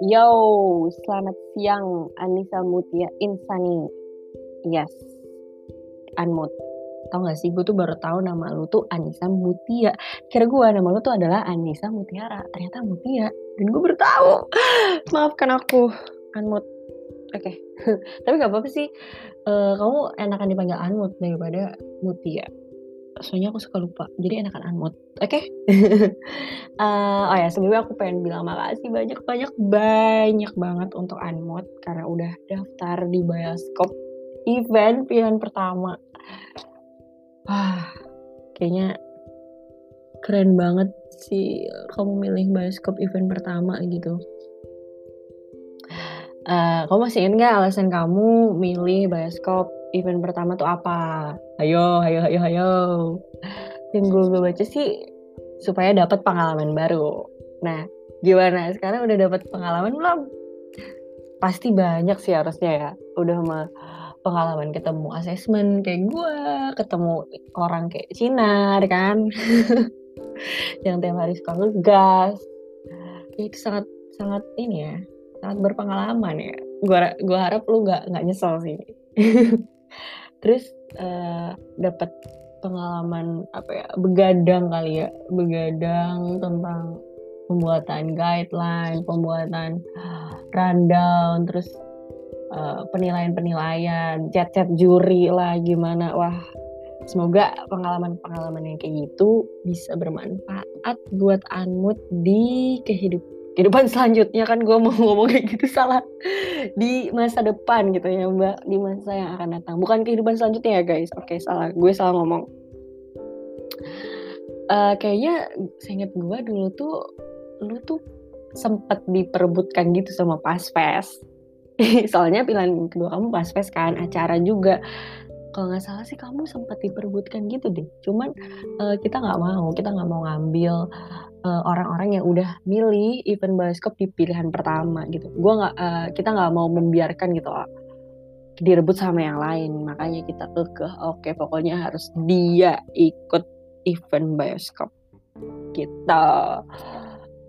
Yo, selamat siang Anissa Mutia Insani. Yes, Anmut. Tau gak sih, gue tuh baru tahu nama lu tuh Anissa Mutia. Kira gue nama lu tuh adalah Anissa Mutiara. Ternyata Mutia. Dan gue baru tahu. Maafkan aku, Anmut. Oke, okay. tapi gak apa-apa sih. Uh, kamu enakan dipanggil Anmut daripada Mutia soalnya aku suka lupa. Jadi enakan anmut oke? Okay? uh, oh ya sebelumnya aku pengen bilang makasih banyak banyak banyak banget untuk anmut karena udah daftar di bioskop event pilihan pertama. Wah kayaknya keren banget sih kamu milih bioskop event pertama gitu. Uh, kamu masih ingat gak alasan kamu milih bioskop event pertama tuh apa? Ayo, ayo, ayo, ayo. Yang gue, gue baca sih supaya dapat pengalaman baru. Nah, gimana? Sekarang udah dapat pengalaman belum? Pasti banyak sih harusnya ya. Udah mah pengalaman ketemu asesmen kayak gue, ketemu orang kayak Cina, kan? yang tiap hari suka ngegas. Itu sangat sangat ini ya, sangat berpengalaman ya. Gua gua harap lu nggak nggak nyesel sih. terus uh, dapat pengalaman apa ya begadang kali ya. Begadang tentang pembuatan guideline pembuatan rundown terus uh, penilaian-penilaian chat-chat juri lah gimana. Wah semoga pengalaman-pengalaman yang kayak gitu bisa bermanfaat buat Anmut di kehidupan kehidupan selanjutnya kan gue mau ngomong kayak gitu salah. Di masa depan gitu ya mbak. Di masa yang akan datang. Bukan kehidupan selanjutnya ya guys. Oke salah. Gue salah ngomong. Uh, kayaknya ingat gue dulu tuh lu tuh sempet diperebutkan gitu sama Pasves soalnya pilihan kedua kamu Pasves kan acara juga kalau nggak salah sih kamu sempat diperbutkan gitu deh. Cuman uh, kita nggak mau kita nggak mau ngambil uh, orang-orang yang udah milih event bioskop di pilihan pertama gitu. Gua nggak uh, kita nggak mau membiarkan gitu uh, direbut sama yang lain. Makanya kita ke oke pokoknya harus dia ikut event bioskop. Kita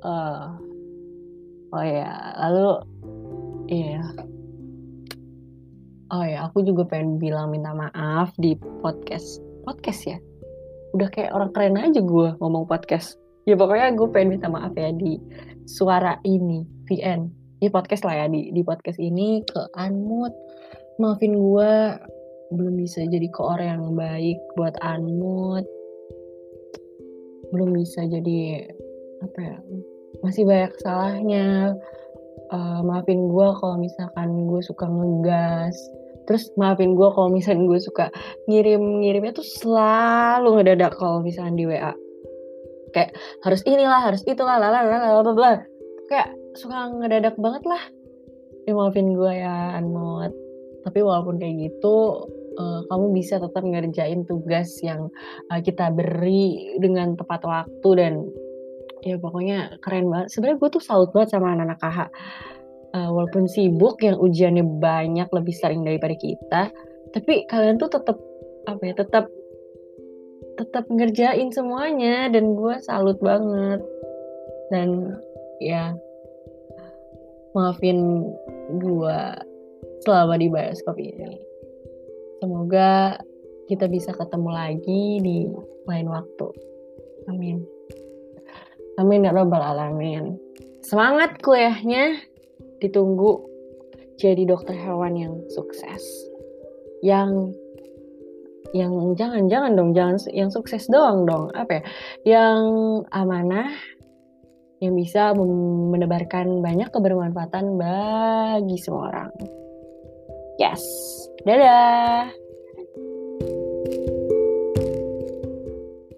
uh, oh ya lalu iya Oh ya, aku juga pengen bilang minta maaf di podcast. Podcast ya? Udah kayak orang keren aja gue ngomong podcast. Ya pokoknya gue pengen minta maaf ya di suara ini, VN. Ya podcast lah ya, di, di podcast ini ke Anmut. Maafin gue, belum bisa jadi ke orang yang baik buat Anmut. Belum bisa jadi, apa ya, masih banyak salahnya. Uh, maafin gue kalau misalkan gue suka ngegas terus maafin gue kalau misalnya gue suka ngirim ngirimnya tuh selalu ngedadak kalau misalnya di WA kayak harus inilah harus itulah lah lah lah lah kayak suka ngedadak banget lah. Ya maafin gue ya Anmot. Tapi walaupun kayak gitu uh, kamu bisa tetap ngerjain tugas yang uh, kita beri dengan tepat waktu dan ya pokoknya keren banget. Sebenarnya gue tuh salut banget sama anak-anak KH uh, walaupun sibuk yang ujiannya banyak lebih sering daripada kita tapi kalian tuh tetap apa ya tetap tetap ngerjain semuanya dan gue salut banget. Dan ya maafin gue selama di bioskop ini. Semoga kita bisa ketemu lagi di lain waktu. Amin. Amin ya robbal alamin. Semangat kuliahnya ditunggu jadi dokter hewan yang sukses. Yang yang jangan jangan dong jangan yang sukses doang dong apa ya? Yang amanah yang bisa menebarkan banyak kebermanfaatan bagi semua orang. Yes. Dadah